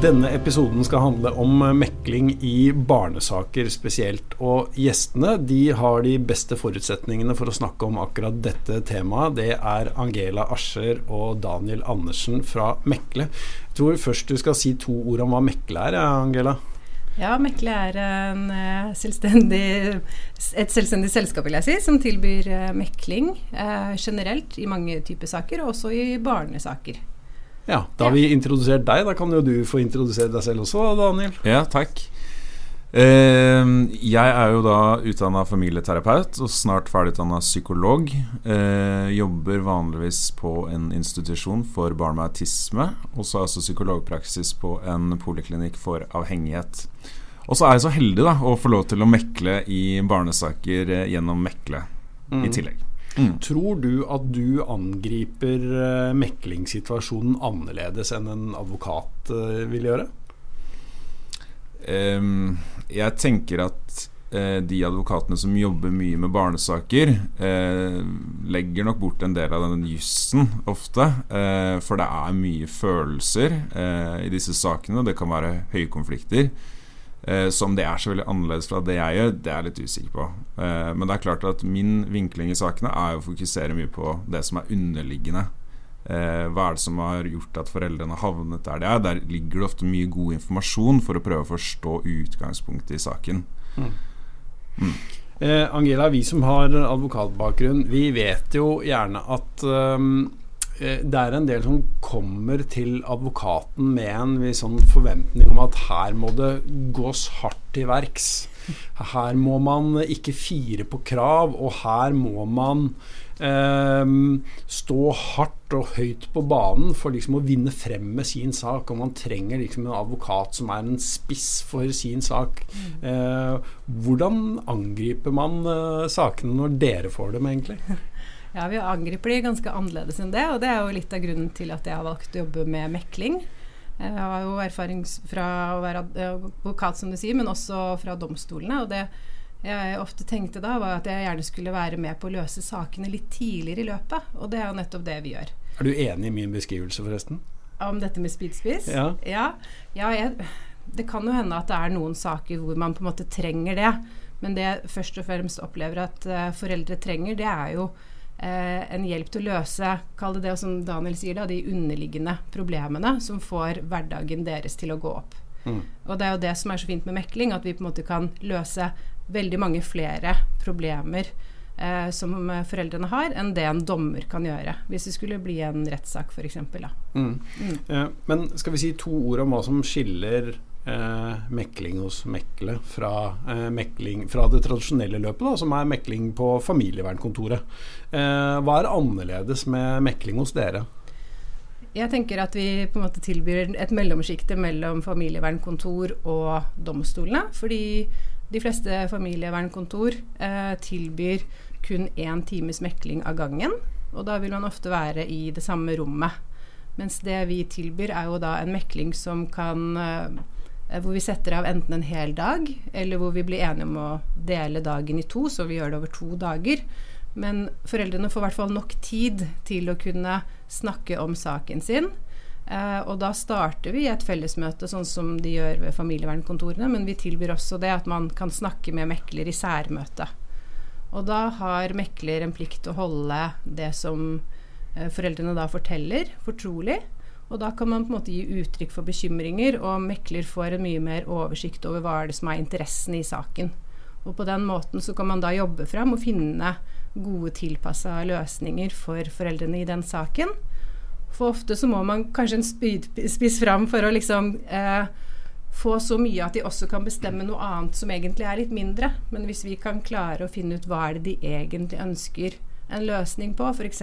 Denne episoden skal handle om mekling i barnesaker spesielt. Og gjestene de har de beste forutsetningene for å snakke om akkurat dette temaet. Det er Angela Ascher og Daniel Andersen fra Mekle. Jeg tror først du skal si to ord om hva Mekle er, Angela? Ja, Mekle er eh, selvstendig, et selvstendig selskap vil jeg si, som tilbyr eh, mekling eh, generelt i mange typer saker, og også i barnesaker. Ja, Da har vi introdusert deg. Da kan jo du få introdusere deg selv også, Daniel. Ja, takk. Eh, jeg er jo da utdanna familieterapeut og snart ferdigutdanna psykolog. Eh, jobber vanligvis på en institusjon for barn med autisme. Og så er jeg også psykologpraksis på en poliklinikk for avhengighet. Og så er jeg så heldig da å få lov til å mekle i barnesaker eh, gjennom Mekle mm. i tillegg. Mm. Tror du at du angriper uh, meklingssituasjonen annerledes enn en advokat uh, vil gjøre? Um, jeg tenker at uh, de advokatene som jobber mye med barnesaker, legger nok bort en del av den jussen ofte. for det er mye følelser i disse sakene. Det kan være høykonflikter. Eh, som det er så veldig annerledes fra det jeg gjør, det er jeg litt usikker på. Eh, men det er klart at min vinkling i sakene er å fokusere mye på det som er underliggende. Eh, hva er det som har gjort at foreldrene har havnet der de er? Der ligger det ofte mye god informasjon for å prøve å forstå utgangspunktet i saken. Mm. Mm. Eh, Angela, vi som har advokatbakgrunn, vi vet jo gjerne at um, det er en del som kommer til advokaten med en sånn forventning om at her må det gås hardt til verks. Her må man ikke fire på krav, og her må man eh, stå hardt og høyt på banen for liksom å vinne frem med sin sak. Og man trenger liksom en advokat som er en spiss for sin sak. Eh, hvordan angriper man eh, sakene når dere får dem, egentlig? Ja, Vi angriper de ganske annerledes enn det, og det er jo litt av grunnen til at jeg har valgt å jobbe med mekling. Jeg har jo erfaring fra å være advokat, som du sier, men også fra domstolene. og det jeg ofte tenkte da, var at jeg gjerne skulle være med på å løse sakene litt tidligere i løpet. Og det er jo nettopp det vi gjør. Er du enig i min beskrivelse, forresten? Om dette med speedspiss? Ja. ja, ja jeg, det kan jo hende at det er noen saker hvor man på en måte trenger det. Men det jeg først og fremst opplever at uh, foreldre trenger, det er jo eh, en hjelp til å løse kall det det som Daniel sier da, de underliggende problemene som får hverdagen deres til å gå opp. Mm. Og det er jo det som er så fint med mekling, at vi på en måte kan løse veldig mange flere problemer eh, som foreldrene har, enn det en dommer kan gjøre. Hvis det skulle bli en rettssak, f.eks. Mm. Mm. Eh, men skal vi si to ord om hva som skiller eh, mekling hos Mekle fra, eh, mekling, fra det tradisjonelle løpet, da, som er mekling på familievernkontoret. Eh, hva er annerledes med mekling hos dere? Jeg tenker at vi på en måte tilbyr et mellomsjikte mellom familievernkontor og domstolene. Fordi de fleste familievernkontor eh, tilbyr kun én times mekling av gangen. Og da vil man ofte være i det samme rommet. Mens det vi tilbyr, er jo da en mekling som kan eh, hvor vi setter av enten en hel dag, eller hvor vi blir enige om å dele dagen i to, så vi gjør det over to dager. Men foreldrene får i hvert fall nok tid til å kunne snakke om saken sin. Eh, og da starter vi et fellesmøte, sånn som de gjør ved familievernkontorene. Men vi tilbyr også det at man kan snakke med mekler i særmøte. Og da har mekler en plikt til å holde det som eh, foreldrene da forteller, fortrolig. Og da kan man på en måte gi uttrykk for bekymringer, og mekler får en mye mer oversikt over hva er det som er interessen i saken. Og på den måten så kan man da jobbe fram og finne gode tilpassa løsninger for foreldrene i den saken. For ofte så må man kanskje en spydspiss fram for å liksom eh, få så mye at de også kan bestemme noe annet som egentlig er litt mindre. Men hvis vi kan klare å finne ut hva er det de egentlig ønsker en løsning på, f.eks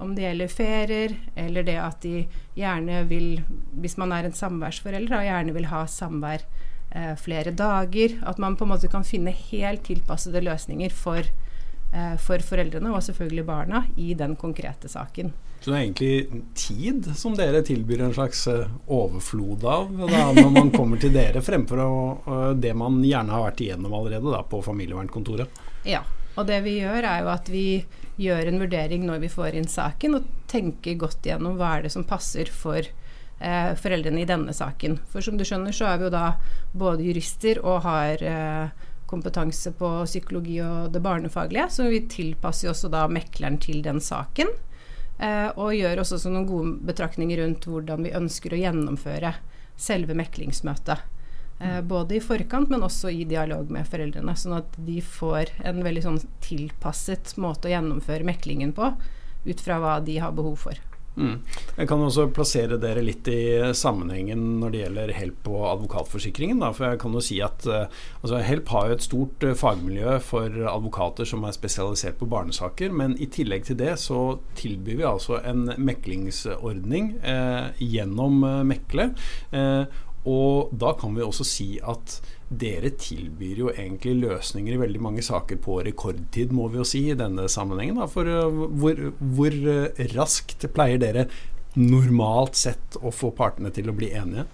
om det gjelder ferier, eller det at de gjerne vil, hvis man er en samværsforelder, gjerne vil ha samvær eh, flere dager. At man på en måte kan finne helt tilpassede løsninger for, eh, for foreldrene, og selvfølgelig barna, i den konkrete saken. Så det er egentlig tid som dere tilbyr en slags eh, overflod av da, når man kommer til dere, fremfor å, det man gjerne har vært igjennom allerede da, på familievernkontoret? Ja, og det vi gjør er jo at vi gjør en vurdering når vi får inn saken, og tenker godt gjennom hva er det som passer for eh, foreldrene i denne saken. For som du skjønner, så er vi jo da både jurister og har eh, kompetanse på psykologi og det barnefaglige, så vi tilpasser også da mekleren til den saken. Eh, og gjør også noen gode betraktninger rundt hvordan vi ønsker å gjennomføre selve meklingsmøtet. Eh, både i forkant, men også i dialog med foreldrene. Sånn at de får en veldig sånn tilpasset måte å gjennomføre meklingen på, ut fra hva de har behov for. Mm. Jeg kan også plassere dere litt i sammenhengen når det gjelder Help og advokatforsikringen. Da. For jeg kan jo si at uh, altså Help har jo et stort uh, fagmiljø for advokater som er spesialisert på barnesaker. Men i tillegg til det så tilbyr vi altså en meklingsordning eh, gjennom Mekle. Og da kan vi også si at dere tilbyr jo egentlig løsninger i veldig mange saker på rekordtid, må vi jo si, i denne sammenhengen. Da. For uh, hvor, hvor uh, raskt pleier dere normalt sett å få partene til å bli enige?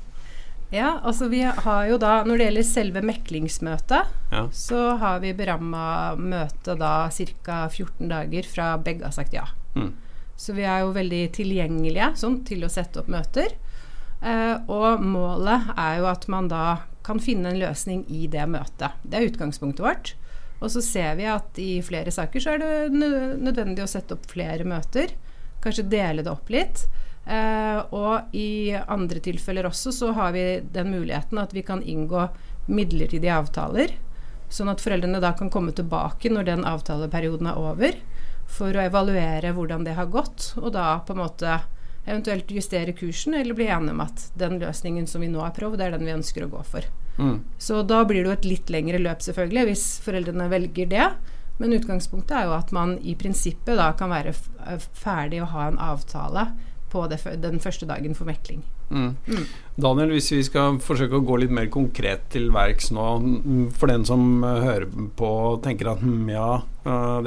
Ja, altså vi har jo da Når det gjelder selve meklingsmøtet, ja. så har vi beramma møtet da ca. 14 dager fra begge har sagt ja. Mm. Så vi er jo veldig tilgjengelige sånn, til å sette opp møter. Eh, og målet er jo at man da kan finne en løsning i det møtet. Det er utgangspunktet vårt. Og så ser vi at i flere saker så er det nødvendig å sette opp flere møter. Kanskje dele det opp litt. Eh, og i andre tilfeller også så har vi den muligheten at vi kan inngå midlertidige avtaler. Sånn at foreldrene da kan komme tilbake når den avtaleperioden er over, for å evaluere hvordan det har gått, og da på en måte eventuelt justere kursen eller bli enige om at den løsningen som vi nå har prøvd, det er den vi ønsker å gå for. Mm. Så da blir det jo et litt lengre løp, selvfølgelig, hvis foreldrene velger det. Men utgangspunktet er jo at man i prinsippet da kan være ferdig å ha en avtale på den første dagen for mekling. Mm. Mm. Daniel, hvis vi skal forsøke å gå litt mer konkret til verks nå, for den som uh, hører på og tenker at hm, ja,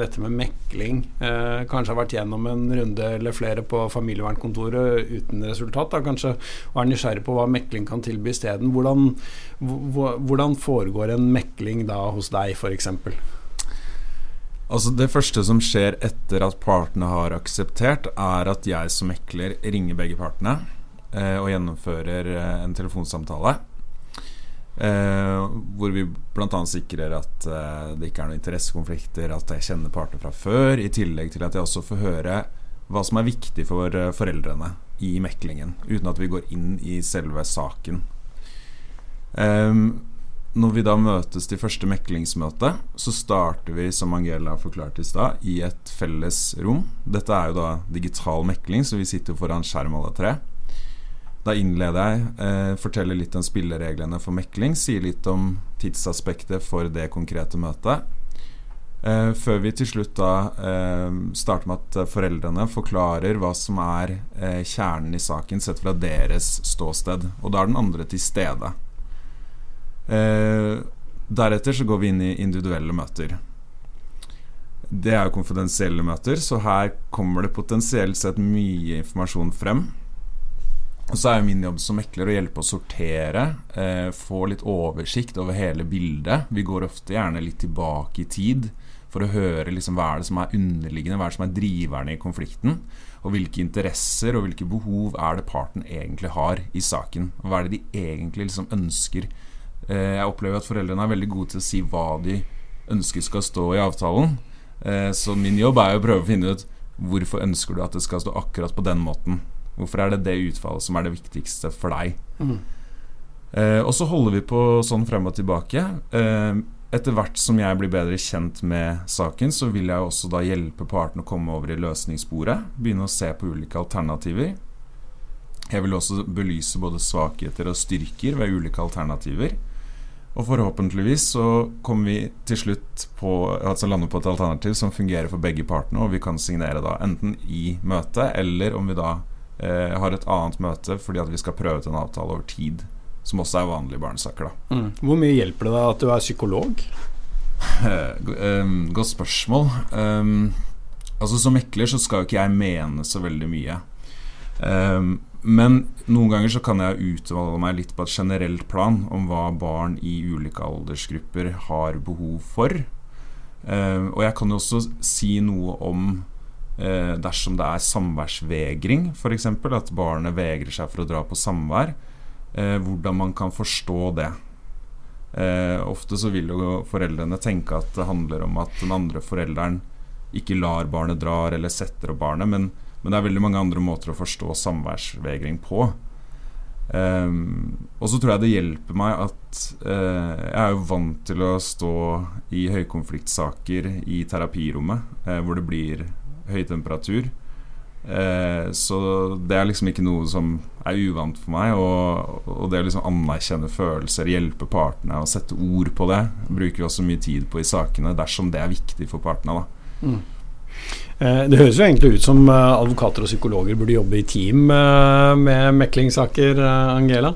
dette med mekling uh, kanskje har vært gjennom en runde eller flere på familievernkontoret uten resultat, da kanskje og er nysgjerrig på hva mekling kan tilby isteden. Hvordan, hvordan foregår en mekling da hos deg, f.eks.? Altså Det første som skjer etter at partene har akseptert, er at jeg som mekler ringer begge partene eh, og gjennomfører eh, en telefonsamtale. Eh, hvor vi bl.a. sikrer at eh, det ikke er noen interessekonflikter, at jeg kjenner partene fra før, i tillegg til at jeg også får høre hva som er viktig for eh, foreldrene i meklingen, uten at vi går inn i selve saken. Eh, når vi da møtes til første meklingsmøte, så starter vi, som Angela forklarte i stad, i et felles rom. Dette er jo da digital mekling, så vi sitter foran skjerm alle tre. Da innleder jeg, eh, forteller litt om spillereglene for mekling, sier litt om tidsaspektet for det konkrete møtet. Eh, før vi til slutt da eh, starter med at foreldrene forklarer hva som er eh, kjernen i saken sett fra deres ståsted. Og da er den andre til stede. Eh, deretter så går vi inn i individuelle møter. Det er jo konfidensielle møter, så her kommer det potensielt sett mye informasjon frem. Og så er jo min jobb som mekler å hjelpe å sortere, eh, få litt oversikt over hele bildet. Vi går ofte gjerne litt tilbake i tid for å høre liksom hva er det som er underliggende, hva er det som er driverne i konflikten. Og hvilke interesser og hvilke behov er det parten egentlig har i saken. Og hva er det de egentlig liksom ønsker Eh, jeg opplever at foreldrene er veldig gode til å si hva de ønsker skal stå i avtalen. Eh, så min jobb er å prøve å finne ut hvorfor ønsker du at det skal stå akkurat på den måten. Hvorfor er det det utfallet som er det viktigste for deg? Mm. Eh, og så holder vi på sånn frem og tilbake. etter hvert som jeg blir bedre kjent med saken, så vil jeg også da hjelpe partene å komme over i løsningssporet. Begynne å se på ulike alternativer. Jeg vil også belyse både svakheter og styrker ved ulike alternativer. Og forhåpentligvis så kommer vi til slutt på altså lande på et alternativ som fungerer for begge partene, og vi kan signere da enten i møtet, eller om vi da eh, har et annet møte fordi at vi skal prøve ut en avtale over tid. Som også er vanlige barnesaker. da mm. Hvor mye hjelper det deg at du er psykolog? um, godt spørsmål. Um, altså Som mekler så skal jo ikke jeg mene så veldig mye. Um, men noen ganger så kan jeg utvalge meg litt på et generelt plan om hva barn i ulike aldersgrupper har behov for. Uh, og jeg kan jo også si noe om eh, dersom det er samværsvegring, f.eks., at barnet vegrer seg for å dra på samvær, eh, hvordan man kan forstå det. Eh, ofte så vil jo foreldrene tenke at det handler om at den andre forelderen ikke lar barnet dra eller setter opp barnet, men, men det er veldig mange andre måter å forstå samværsvegring på. Um, og så tror jeg det hjelper meg at uh, jeg er jo vant til å stå i høykonfliktsaker i terapirommet, uh, hvor det blir høy temperatur. Eh, så det er liksom ikke noe som er uvant for meg. Og, og det å liksom anerkjenne følelser, hjelpe partene og sette ord på det, bruker vi også mye tid på i sakene dersom det er viktig for partene. da mm. Eh, det høres jo egentlig ut som eh, advokater og psykologer burde jobbe i team eh, med meklingssaker, Angela?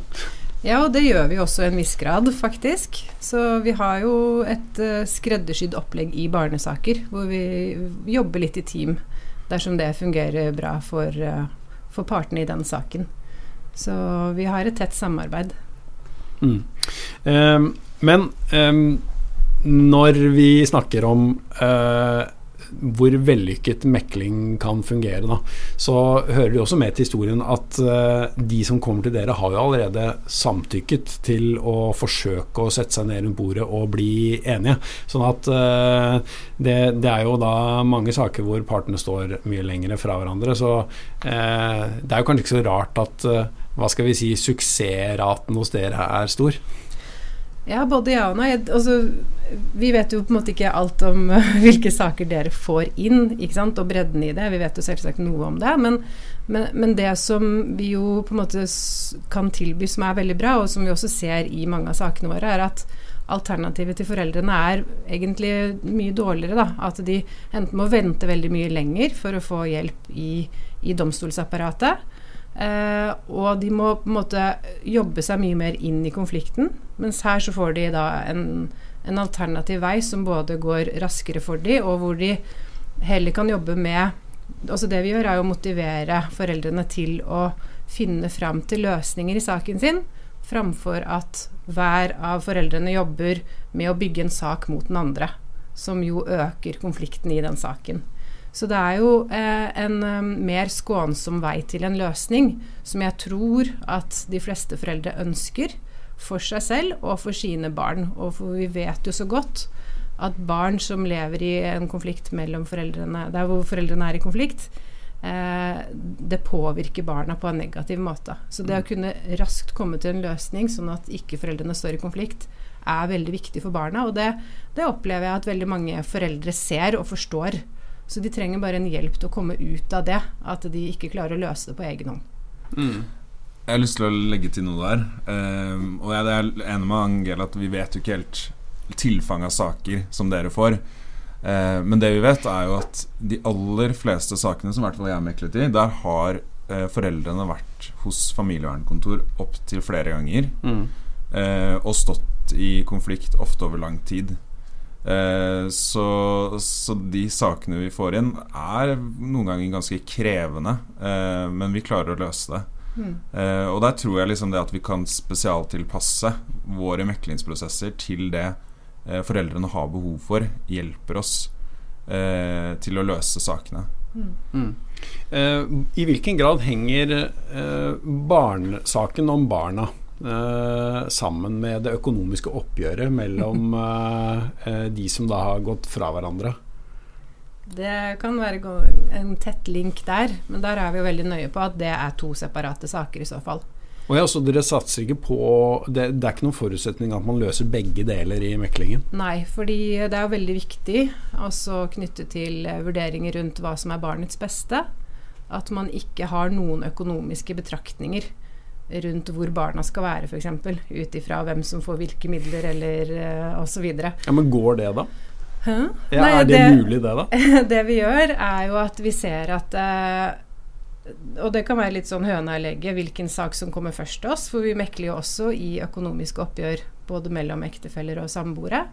Ja, og det gjør vi også i en viss grad, faktisk. Så vi har jo et skreddersydd opplegg i barnesaker, hvor vi jobber litt i team dersom det fungerer bra for, for partene i den saken. Så vi har et tett samarbeid. Mm. Um, men um, når vi snakker om uh, hvor vellykket mekling kan fungere, da, så hører det også med til historien at uh, de som kommer til dere, har jo allerede samtykket til å forsøke å sette seg ned rundt bordet og bli enige. Sånn at uh, det, det, er jo da mange saker hvor partene står mye lenger fra hverandre. Så uh, det er jo kanskje ikke så rart at hva skal vi si, suksessraten hos dere er stor. Ja, både ja og nei. Altså, vi vet jo på en måte ikke alt om hvilke saker dere får inn, og bredden i det. Vi vet jo selvsagt noe om det. Men, men, men, det som vi jo på en måte kan tilby som er veldig bra, og som vi også ser i mange av sakene våre, er at alternativet til foreldrene er egentlig mye dårligere. Da. At de enten må vente veldig mye lenger for å få hjelp i, i domstolsapparatet. Eh, og de må på en måte jobbe seg mye mer inn i konflikten. Mens her så får de da en, en alternativ vei som både går raskere for de, og hvor de heller kan jobbe med Altså det vi gjør, er å motivere foreldrene til å finne fram til løsninger i saken sin, framfor at hver av foreldrene jobber med å bygge en sak mot den andre, som jo øker konflikten i den saken. Så det er jo eh, en um, mer skånsom vei til en løsning, som jeg tror at de fleste foreldre ønsker for seg selv og for sine barn. Og for vi vet jo så godt at barn som lever i en konflikt mellom foreldrene, der hvor foreldrene er i konflikt, eh, det påvirker barna på en negativ måte. Så det å mm. kunne raskt komme til en løsning, sånn at ikke foreldrene står i konflikt, er veldig viktig for barna. Og det, det opplever jeg at veldig mange foreldre ser og forstår. Så de trenger bare en hjelp til å komme ut av det, at de ikke klarer å løse det på egen hånd. Mm. Jeg har lyst til å legge til noe der. Um, og jeg er enig med Angela at vi vet jo ikke helt tilfanget av saker som dere får. Uh, men det vi vet, er jo at de aller fleste sakene som i hvert fall jeg har meklet i, der har uh, foreldrene vært hos familievernkontor opptil flere ganger. Mm. Uh, og stått i konflikt ofte over lang tid. Eh, så, så, de sakene vi får inn, er noen ganger ganske krevende, men vi klarer å løse det. Mm. Eh, og der tror jeg liksom det at vi kan spesialtilpasse våre meklingsprosesser til det eh, foreldrene har behov for, hjelper oss eh, til å løse sakene. Mm. Mm. I hvilken grad henger barnesaken om barna Uh, sammen med det økonomiske oppgjøret mellom de som da har gått fra hverandre. Det kan være en tett link der, men der er vi jo veldig nøye på at det er to separate saker i så fall. Og ja, Så dere satser ikke på det, det, er ikke noen forutsetning at man løser begge deler i meklingen? Nei, fordi det er jo veldig viktig også knyttet til vurderinger rundt hva som er barnets beste. At man ikke har noen økonomiske betraktninger rundt hvor barna skal være, f.eks. Ut ifra hvem som får hvilke midler, eller uh, osv. Ja, men går det, da? Hæ? Ja, Nei, er det, det, mulig, det, da? det vi gjør, er jo at vi ser at eh, og det kan være litt sånn høna i egget hvilken sak som kommer først til oss. For vi mekler jo også i økonomiske oppgjør både mellom ektefeller og samboere.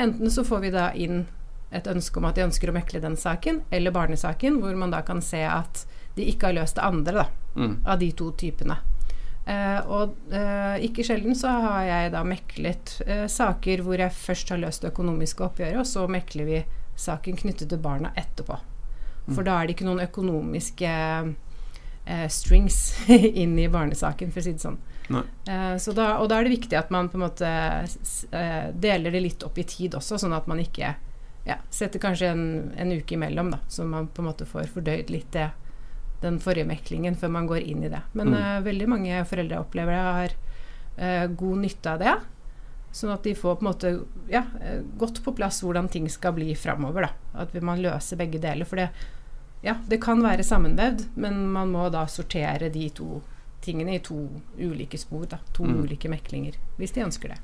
Enten så får vi da inn et ønske om at de ønsker å mekle den saken, eller barnesaken, hvor man da kan se at de ikke har løst det andre da, mm. av de to typene. Uh, og uh, ikke sjelden så har jeg da meklet uh, saker hvor jeg først har løst det økonomiske oppgjøret, og så mekler vi saken knyttet til barna etterpå. For da er det ikke noen økonomiske eh, strings inn i barnesaken, for å si det sånn. Eh, så da, og da er det viktig at man på en måte eh, deler det litt opp i tid også, sånn at man ikke ja, setter kanskje en, en, uke imellom, da, så man på en måte får fordøyd litt det, den forrige meklingen før man går inn i det. Men mm. uh, veldig mange foreldre opplever det har uh, god nytte av det. Sånn at de får på en måte ja, godt på plass hvordan ting skal bli framover. At man løser begge deler. For det, ja, det kan være sammenvevd, men man må da sortere de to tingene i to ulike spor. Da, to mm. ulike meklinger, hvis de ønsker det.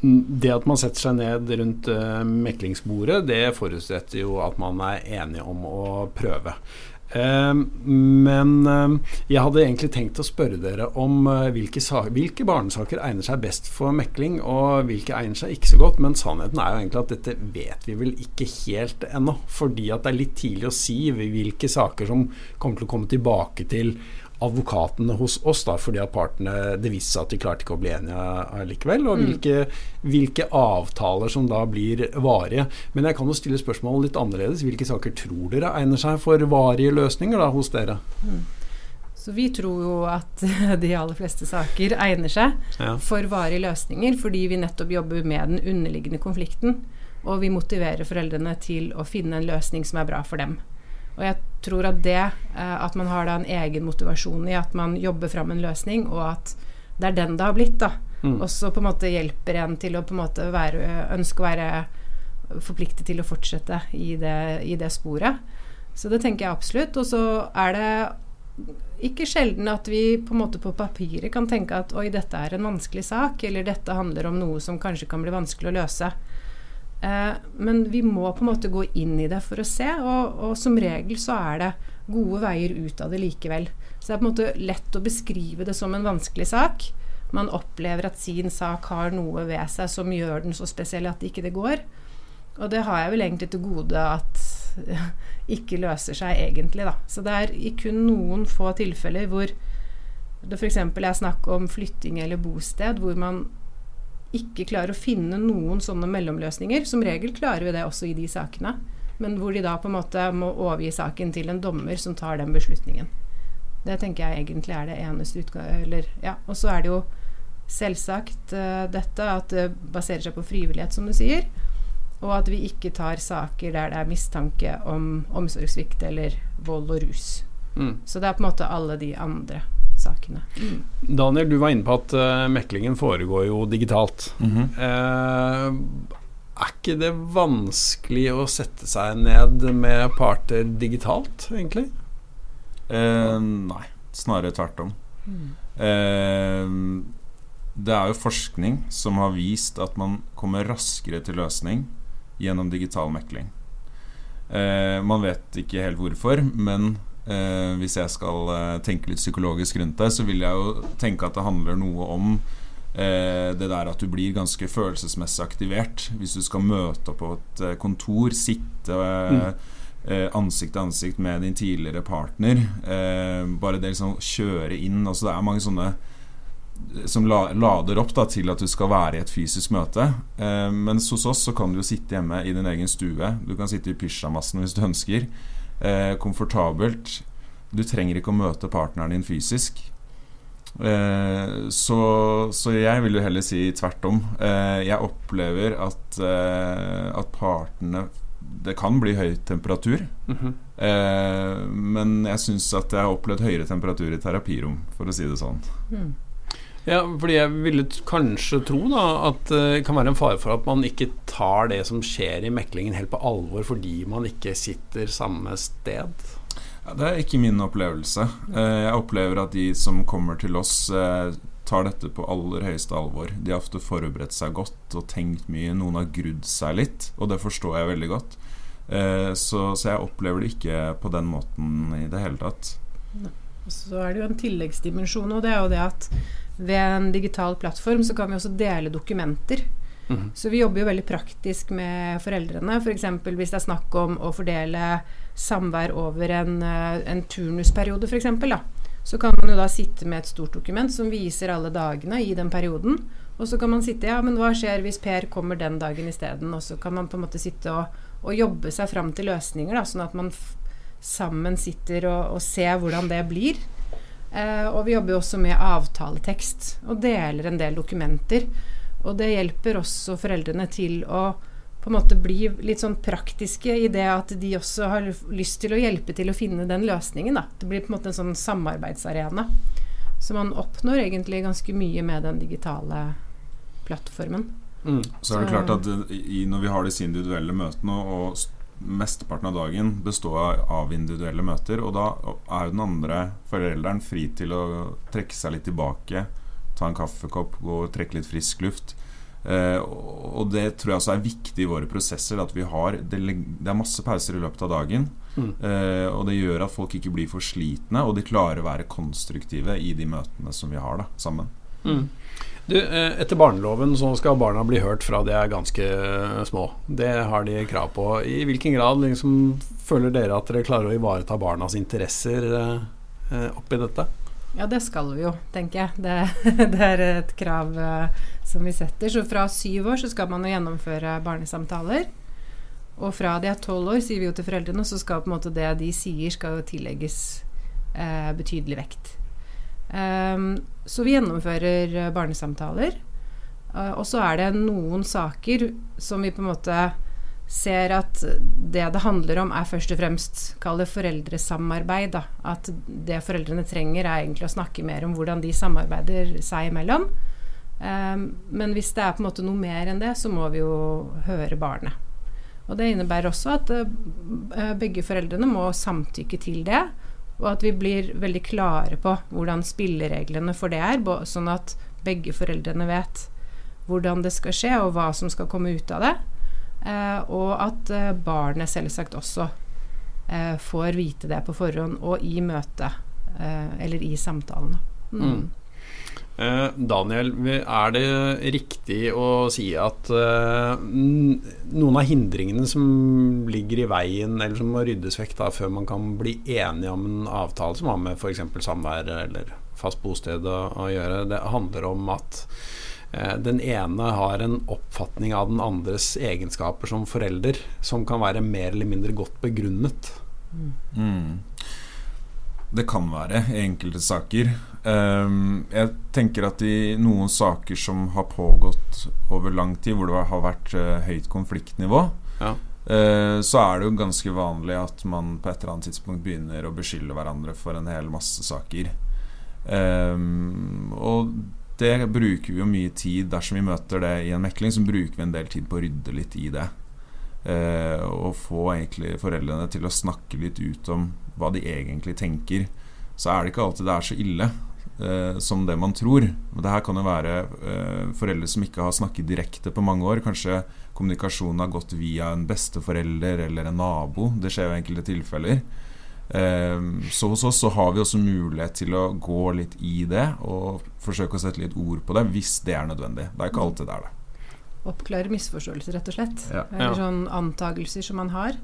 Det at man setter seg ned rundt uh, meklingsbordet, det forutsetter jo at man er enige om å prøve. Uh, men uh, jeg hadde egentlig tenkt å spørre dere om hvilke, hvilke, barnesaker egner seg best for mekling, og hvilke egner seg ikke så godt. Men sannheten er jo egentlig at dette vet vi vel ikke helt ennå. Fordi at det er litt tidlig å si hvilke saker som kommer til å komme tilbake til advokatene hos oss, da, fordi at partene det viste seg at de klarte ikke å bli enige allikevel. Og mm. hvilke, hvilke, avtaler som da blir varige. Men jeg kan jo stille spørsmålet litt annerledes. Hvilke saker tror dere egner seg for varige løsninger da, hos dere? Mm. Så vi tror jo at de aller fleste saker egner seg ja. for varige løsninger, fordi vi nettopp jobber med den underliggende konflikten. Og vi motiverer foreldrene til å finne en løsning som er bra for dem. Og jeg tror at det, eh, at man har da en egen motivasjon i at man jobber fram en løsning, og at det er den det har blitt, da. Mm. Også på en måte hjelper en til å på en måte være, ønske å være forpliktet til å fortsette i det, i det sporet. Så det tenker jeg absolutt. Og så er det ikke sjelden at vi på en måte på papiret kan tenke at oi, dette er en vanskelig sak, eller dette handler om noe som kanskje kan bli vanskelig å løse. Eh, men vi må på en måte gå inn i det for å se, og, og, som regel så er det gode veier ut av det likevel. Så det er på en måte lett å beskrive det som en vanskelig sak. Man opplever at sin sak har noe ved seg som gjør den så spesiell at ikke det går. Og det har jeg vel egentlig til gode at ikke løser seg egentlig, da. Så det er i kun noen få tilfeller hvor det f.eks. er snakk om flytting eller bosted, hvor man ikke klarer å finne noen sånne mellomløsninger. Som regel klarer vi det også i de sakene, men hvor de da på en måte må overgi saken til en dommer som tar den beslutningen. Det tenker jeg egentlig er det eneste utgangspunktet. ja. Og så er det jo selvsagt uh, dette at det baserer seg på frivillighet, som du sier. Og at vi ikke tar saker der det er mistanke om omsorgssvikt eller vold og rus. Mm. Så det er på en måte alle de andre sakene. Mm. Daniel, du var inne på at uh, meklingen foregår jo digitalt. Mm -hmm. uh, er ikke det vanskelig å sette seg ned med parter digitalt, egentlig? Uh, nei, snarere tvert om. Mm. det er jo forskning som har vist at man kommer raskere til løsning gjennom digital mekling. man vet ikke helt hvorfor, men Eh, hvis jeg skal eh, tenke litt psykologisk rundt det, så vil jeg jo tenke at det handler noe om eh, det der at du blir ganske følelsesmessig aktivert. Hvis du skal møte opp på et eh, kontor, sitte mm. Ansikt til ansikt med din tidligere partner. Bare det liksom kjøre inn altså Det er mange sånne som la, lader opp da, til at du skal være i et fysisk møte. Mens hos oss så kan du jo sitte hjemme i din egen stue. Du kan sitte i pysjamasen hvis du ønsker eh, komfortabelt. Du trenger ikke å møte partneren din fysisk. Eh, så, så, jeg vil jo heller si tvert om. Eh, jeg opplever at, eh, at partene Det kan bli høy temperatur. Mm -hmm. men jeg syns at jeg har opplevd høyere temperatur i terapirom, for å si det sånn. Mm. Ja, fordi jeg ville kanskje tro da at eh, det kan være en fare for at man ikke tar det som skjer i meklingen helt på alvor fordi man ikke sitter samme sted. Ja, det er ikke min opplevelse. Eh, jeg opplever at de som kommer til oss, eh, tar dette på aller høyeste alvor. De har ofte forberedt seg godt og tenkt mye. Noen har grudd seg litt, og det forstår jeg veldig godt. Så, så jeg opplever det ikke på den måten i det hele tatt. Så er det jo en tilleggsdimensjon, og det er jo det at ved en digital plattform så kan vi også dele dokumenter. Mm. Så vi jobber jo veldig praktisk med foreldrene. F.eks. For hvis det er snakk om å fordele samvær over en, eh, en turnusperiode, f.eks. Så kan man jo da sitte med et stort dokument som viser alle dagene i den perioden. Og så kan man sitte Ja, men hva skjer hvis Per kommer den dagen isteden? Og så kan man på en måte sitte og, og jobbe seg fram til løsninger, da, sånn at man sammen sitter og, og ser hvordan det blir. Eh, og vi jobber også med avtaletekst og deler en del dokumenter. Og det hjelper også foreldrene til å på en måte bli litt sånn praktiske i det at de også har lyst til å hjelpe til å finne den løsningen. Da. Det blir på en måte en sånn samarbeidsarena. Så man oppnår egentlig ganske mye med den digitale plattformen. Mm. Så er det klart at i, når vi har disse individuelle møtene, og mesteparten av dagen består av individuelle møter, og da er jo den andre forelderen fri til å trekke seg litt tilbake, ta en kaffekopp, gå og trekke litt frisk luft. Eh, og det tror jeg også er viktig i våre prosesser. At vi har Det, det er masse pauser i løpet av dagen. Mm. Eh, og det gjør at folk ikke blir for slitne, og de klarer å være konstruktive i de møtene som vi har da, sammen. Mm. Du, eh, etter barneloven så skal barna bli hørt fra de er ganske eh, små. Det har de krav på. I hvilken grad liksom, føler dere at dere klarer å ivareta barnas interesser eh, oppi dette? Ja, det skal vi jo, tenker jeg. Det, det er et krav eh, som vi setter. Så fra syv år så skal man jo gjennomføre barnesamtaler. Og fra de er tolv år, sier vi jo til foreldrene, så skal på en måte det de sier, skal jo tillegges eh, betydelig vekt. Um, så vi gjennomfører eh, barnesamtaler. Uh, og så er det noen saker som vi på en måte ser at det det handler om, er først og fremst kall det foreldresamarbeid. Da. At det foreldrene trenger, er egentlig å snakke mer om hvordan de samarbeider seg imellom. Um, men hvis det er på en måte noe mer enn det, så må vi jo høre barnet. Og det innebærer også at uh, begge foreldrene må samtykke til det. Og at vi blir veldig klare på hvordan spillereglene for det er, sånn at begge foreldrene vet hvordan det skal skje, og hva som skal komme ut av det. Eh, og at eh, barnet selvsagt også eh, får vite det på forhånd og i møtet, eh, eller i samtalene. Mm. Eh, Daniel, er det riktig å si at uh, noen av hindringene som ligger i veien, eller som må ryddes vekk da, før man kan bli enige om en avtale som har med f.eks. samvær eller fast bosted å, gjøre, det handler om at uh, den ene har en oppfatning av den andres egenskaper som forelder som kan være mer eller mindre godt begrunnet? Mm. Det kan være i enkelte saker. Um, jeg tenker at i noen saker som har pågått over lang tid, hvor det har vært uh, høyt konfliktnivå, ja. uh, så er det jo ganske vanlig at man på et eller annet tidspunkt begynner å beskylde hverandre for en hel masse saker. Um, og det bruker vi jo mye tid Dersom vi møter det i en mekling, så bruker vi en del tid på å rydde litt i det. Uh, og få egentlig foreldrene til å snakke litt ut om hva de egentlig tenker, så er det ikke alltid det er så ille eh, som det man tror. Det her kan jo være eh, foreldre som ikke har snakket direkte på mange år. Kanskje kommunikasjonen har gått via en besteforelder eller en nabo. Det skjer jo enkelte tilfeller. Eh, så hos oss så har vi også mulighet til å gå litt i det og forsøke å sette litt ord på det hvis det er nødvendig. Det er ikke alltid det er det. Oppklare misforståelser, rett og slett. Ja. Eller sånn antagelser som man har.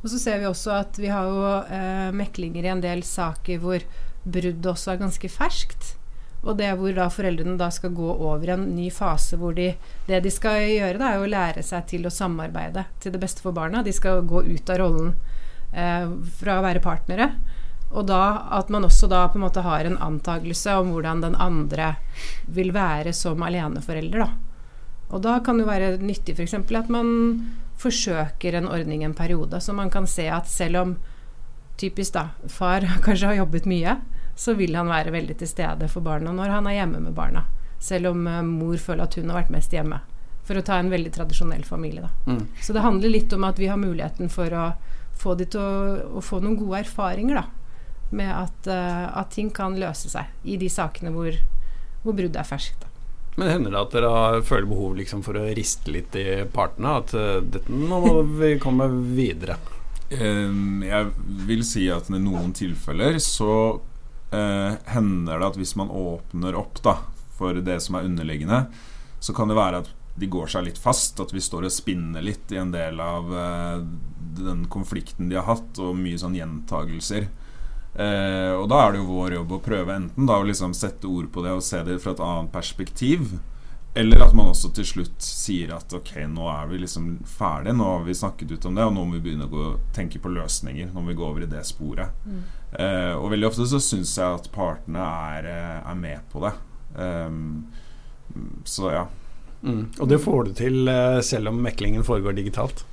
Og så ser vi også at vi har jo eh, meklinger i en del saker hvor bruddet også er ganske ferskt. Og det hvor da foreldrene da skal gå over en ny fase hvor de Det de skal gjøre, da, er å lære seg til å samarbeide til det beste for barna. De skal gå ut av rollen eh, fra å være partnere. Og da at man også da på en måte har en antagelse om hvordan den andre vil være som aleneforelder, da. Og da kan det være nyttig f.eks. at man forsøker en ordning en periode, så man kan se at selv om typisk da, far kanskje har jobbet mye, så vil han være veldig til stede for barna når han er hjemme med barna. Selv om uh, mor føler at hun har vært mest hjemme. For å ta en veldig tradisjonell familie, da. Mm. Så det handler litt om at vi har muligheten for å få de til å, å få noen gode erfaringer, da. Med at, uh, at, ting kan løse seg i de sakene hvor, hvor bruddet er ferskt. Men hender det at dere føler behov liksom for å riste litt i partene? At uh, dette, må vi komme videre? Um, jeg vil si at i noen tilfeller så uh, hender det at hvis man åpner opp da, for det som er underliggende, så kan det være at de går seg litt fast. At vi står og spinner litt i en del av uh, den konflikten de har hatt, og mye sånn gjentagelser. Eh, og da er det jo vår jobb å prøve enten da å liksom sette ord på det og se det fra et annet perspektiv. Eller at man også til slutt sier at ok, nå er vi liksom ferdige, nå har vi snakket ut om det, og nå må vi begynne å gå, tenke på løsninger. Nå må vi gå over i det sporet. Mm. Eh, og veldig ofte så syns jeg at partene er, eh, er med på det. Um, så ja. Mm. Og det får du til eh, selv om meklingen foregår digitalt?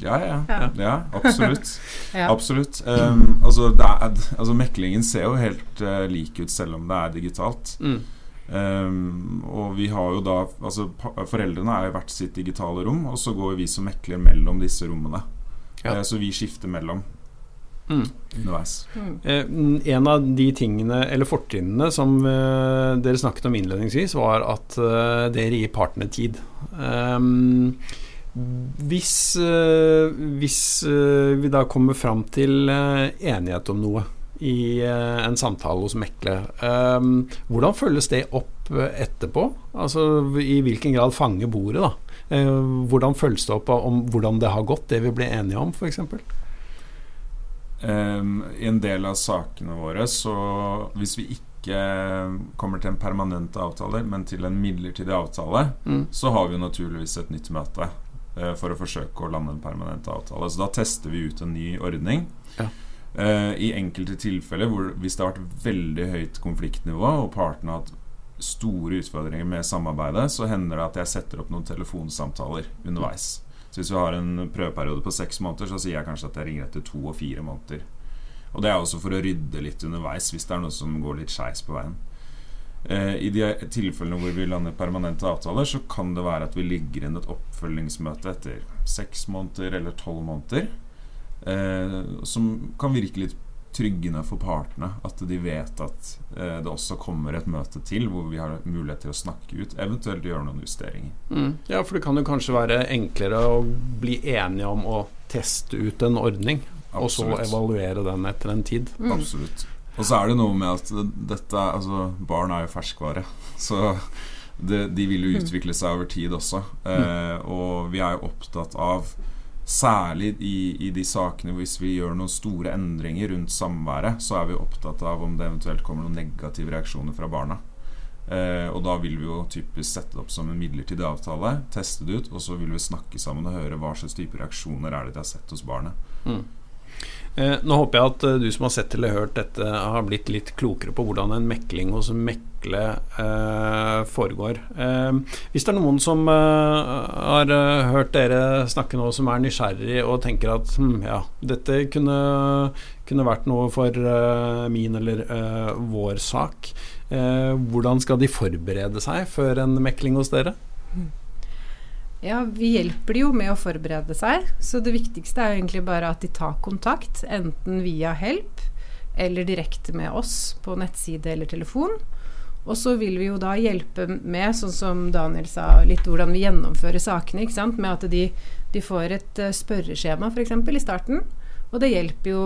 Ja, ja. ja. ja absolutt. ja. Absolutt. Um, altså, er, altså, meklingen ser jo helt uh, lik ut selv om det er digitalt. Mm. Um, og vi har jo da Altså Foreldrene er i hvert sitt digitale rom, og så går vi som mekler mellom disse rommene. Ja. Uh, så vi skifter mellom. Mm. Underveis. Mm. Eh, en av de tingene, eller fortrinnene, som eh, dere snakket om innledningsvis, var at dere gir partene tid. Um, hvis, hvis vi da kommer fram til enighet om noe i uh, en samtale hos Mekle. Um, hvordan følges det opp uh, etterpå? Altså I hvilken grad fanger bordet? da? Uh, hvordan følges det opp om hvordan det har gått, det vi ble enige om, f.eks.? Um, I en del av sakene våre, så hvis vi ikke kommer til en permanent avtale, men til en midlertidig avtale, mm. så har vi jo naturligvis et nytt møte for å forsøke å lande en permanent avtale. Så da tester vi ut en ny ordning. Ja. Uh, I enkelte tilfeller hvor, hvis det har vært veldig høyt konfliktnivå, og partene har hatt store utfordringer med samarbeidet, så hender det at jeg setter opp noen telefonsamtaler underveis. Så hvis vi har en prøveperiode på seks måneder, så sier jeg kanskje at jeg ringer etter to og fire måneder. Og det er også for å rydde litt underveis hvis det er noe som går litt skeis på veien. Uh, I de tilfellene hvor vi lander permanente avtaler, så kan det være at vi ligger inn et oppfølgingsmøte etter seks måneder eller tolv måneder eh, som kan virke litt tryggende for partene. At de vet at eh, det også kommer et møte til hvor vi har mulighet til å snakke ut, eventuelt gjøre noen justeringer. Mm. Ja, for det kan jo kanskje være enklere å bli enige om å teste ut en ordning, Absolutt. og så evaluere den etter en tid. Mm. Absolutt. Og så er det noe med at dette Altså, barn er jo ferskvare. Så det, de vil jo mm. utvikle seg over tid også. Eh, og vi er jo opptatt av Særlig i, i, de sakene hvis vi gjør noen store endringer rundt samværet, så er vi opptatt av om det eventuelt kommer noen negative reaksjoner fra barna. Eh, og da vil vi jo typisk sette det opp som en midlertidig avtale, teste det ut, og så vil vi snakke sammen og høre hva slags type reaksjoner er det de har sett hos barnet. Mm. Eh, nå håper jeg at uh, du som har sett eller hørt dette, har blitt litt klokere på hvordan en mekling hos Mekle eh, foregår. Eh, hvis det er noen som eh, har eh, hørt dere snakke nå, som er nysgjerrig og tenker at hm, ja, dette kunne, kunne, vært noe for eh, min eller vår sak, hvordan skal de forberede seg før en mekling hos dere? Ja, vi hjelper de jo med å forberede seg. Så det viktigste er jo egentlig bare at de tar kontakt, enten via Help eller direkte med oss på nettside eller telefon. Og så vil vi jo da hjelpe med, sånn som Daniel sa, litt hvordan vi gjennomfører sakene. ikke sant? Med at de, de får et uh, spørreskjema f.eks. i starten. Og det hjelper jo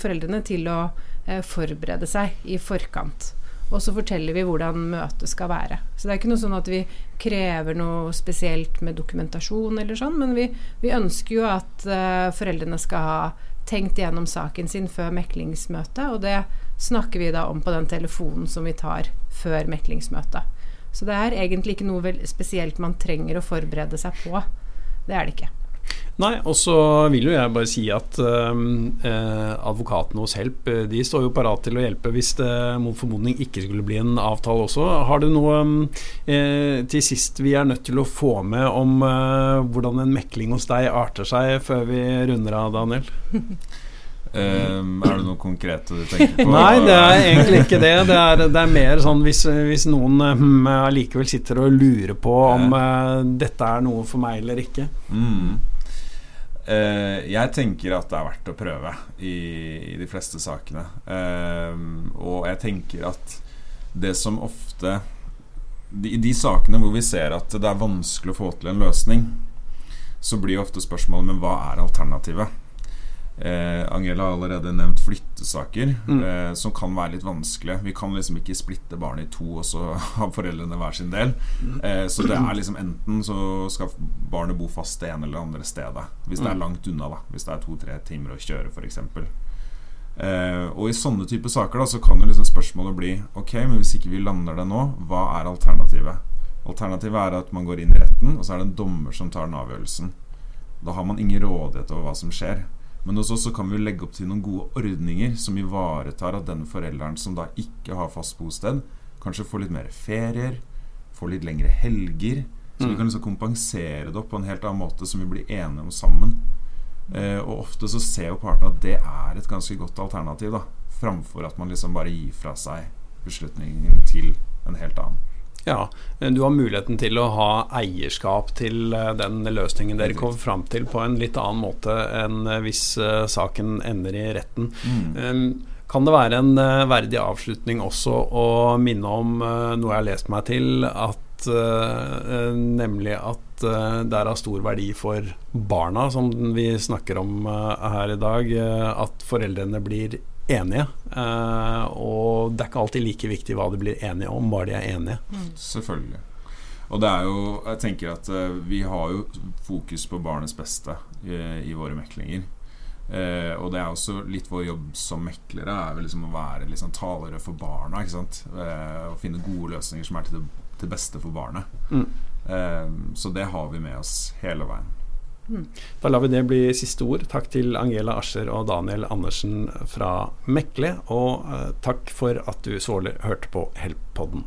foreldrene til å uh, forberede seg i forkant. Og så forteller vi hvordan møtet skal være. Så det er ikke noe sånn at vi krever noe spesielt med dokumentasjon eller sånn, men vi, vi ønsker jo at uh, foreldrene skal ha tenkt igjennom saken sin før meklingsmøtet, og det snakker vi da om på den telefonen som vi tar før meklingsmøtet. Så det er egentlig ikke noe spesielt man trenger å forberede seg på. Det er det ikke. Nei, og så vil jo jeg bare si at ehm, eh, advokatene hos Help eh, de står jo parat til å hjelpe hvis det mot formodning ikke skulle bli en avtale også. Har du noe eh, til sist vi er nødt til å få med om eh, hvordan en mekling hos deg arter seg, før vi runder av, Daniel? Um, er det noe konkret du tenker på? Nei, det er egentlig ikke det. Det er, det er mer sånn hvis, hvis noen allikevel hmm, sitter og lurer på om uh, dette er noe for meg eller ikke. Mm. Uh, jeg tenker at det er verdt å prøve i, i de fleste sakene. Uh, og jeg tenker at det som ofte I de, de, sakene hvor vi ser at det er vanskelig å få til en løsning, så blir ofte spørsmålet men hva er alternativet? Eh, Angela har allerede nevnt flyttesaker, mm. eh, som kan være litt vanskelig. Vi kan liksom ikke splitte barnet i to, og så har foreldrene hver sin del. Eh, så det er liksom enten så skal barnet bo fast det ene eller andre stedet. Hvis det er mm. langt unna, da. Hvis det er to-tre timer å kjøre, f.eks. Eh, og i sånne typer saker da, så kan jo liksom spørsmålet bli Ok, men hvis ikke vi lander det nå, hva er alternativet? Alternativet er at man går inn i retten, og så er det en dommer som tar den avgjørelsen. Da har man ingen rådighet over hva som skjer. Men hos oss så kan vi legge opp til noen gode ordninger som ivaretar at den forelderen som da ikke har fast bosted, kanskje får litt mer ferier, får litt lengre helger. Så vi Mm. kan liksom kompensere det opp på en helt annen måte som vi blir enige om sammen. Eh, og ofte så ser jo partene at det er et ganske godt alternativ, da. Framfor at man liksom bare gir fra seg beslutningen til en helt annen. Ja, du har muligheten til å ha eierskap til eh, den løsningen dere kom fram til på en litt annen måte enn eh, hvis eh, saken ender i retten. Mm. Kan det være en eh, verdig avslutning også å minne om eh, noe jeg har lest meg til, at eh, eh, nemlig at eh, det er av stor verdi for barna, som vi snakker om eh, her i dag, eh, at foreldrene blir enige. Eh, og det er ikke alltid like viktig hva de blir enige om, bare de er enige. Selvfølgelig. Og det er jo Jeg tenker at eh, vi har jo fokus på barnets beste i, i våre meklinger. Eh, og det er også litt vår jobb som meklere er vel liksom å være liksom talere for barna. Ikke sant? Eh, og finne gode løsninger som er til det til beste for barnet. Mm. Eh, så det har vi med oss hele veien. Da lar vi det bli siste ord. Takk til Angela Ascher og Daniel Andersen fra Mekle, og eh, takk for at du så hørte på Help-podden.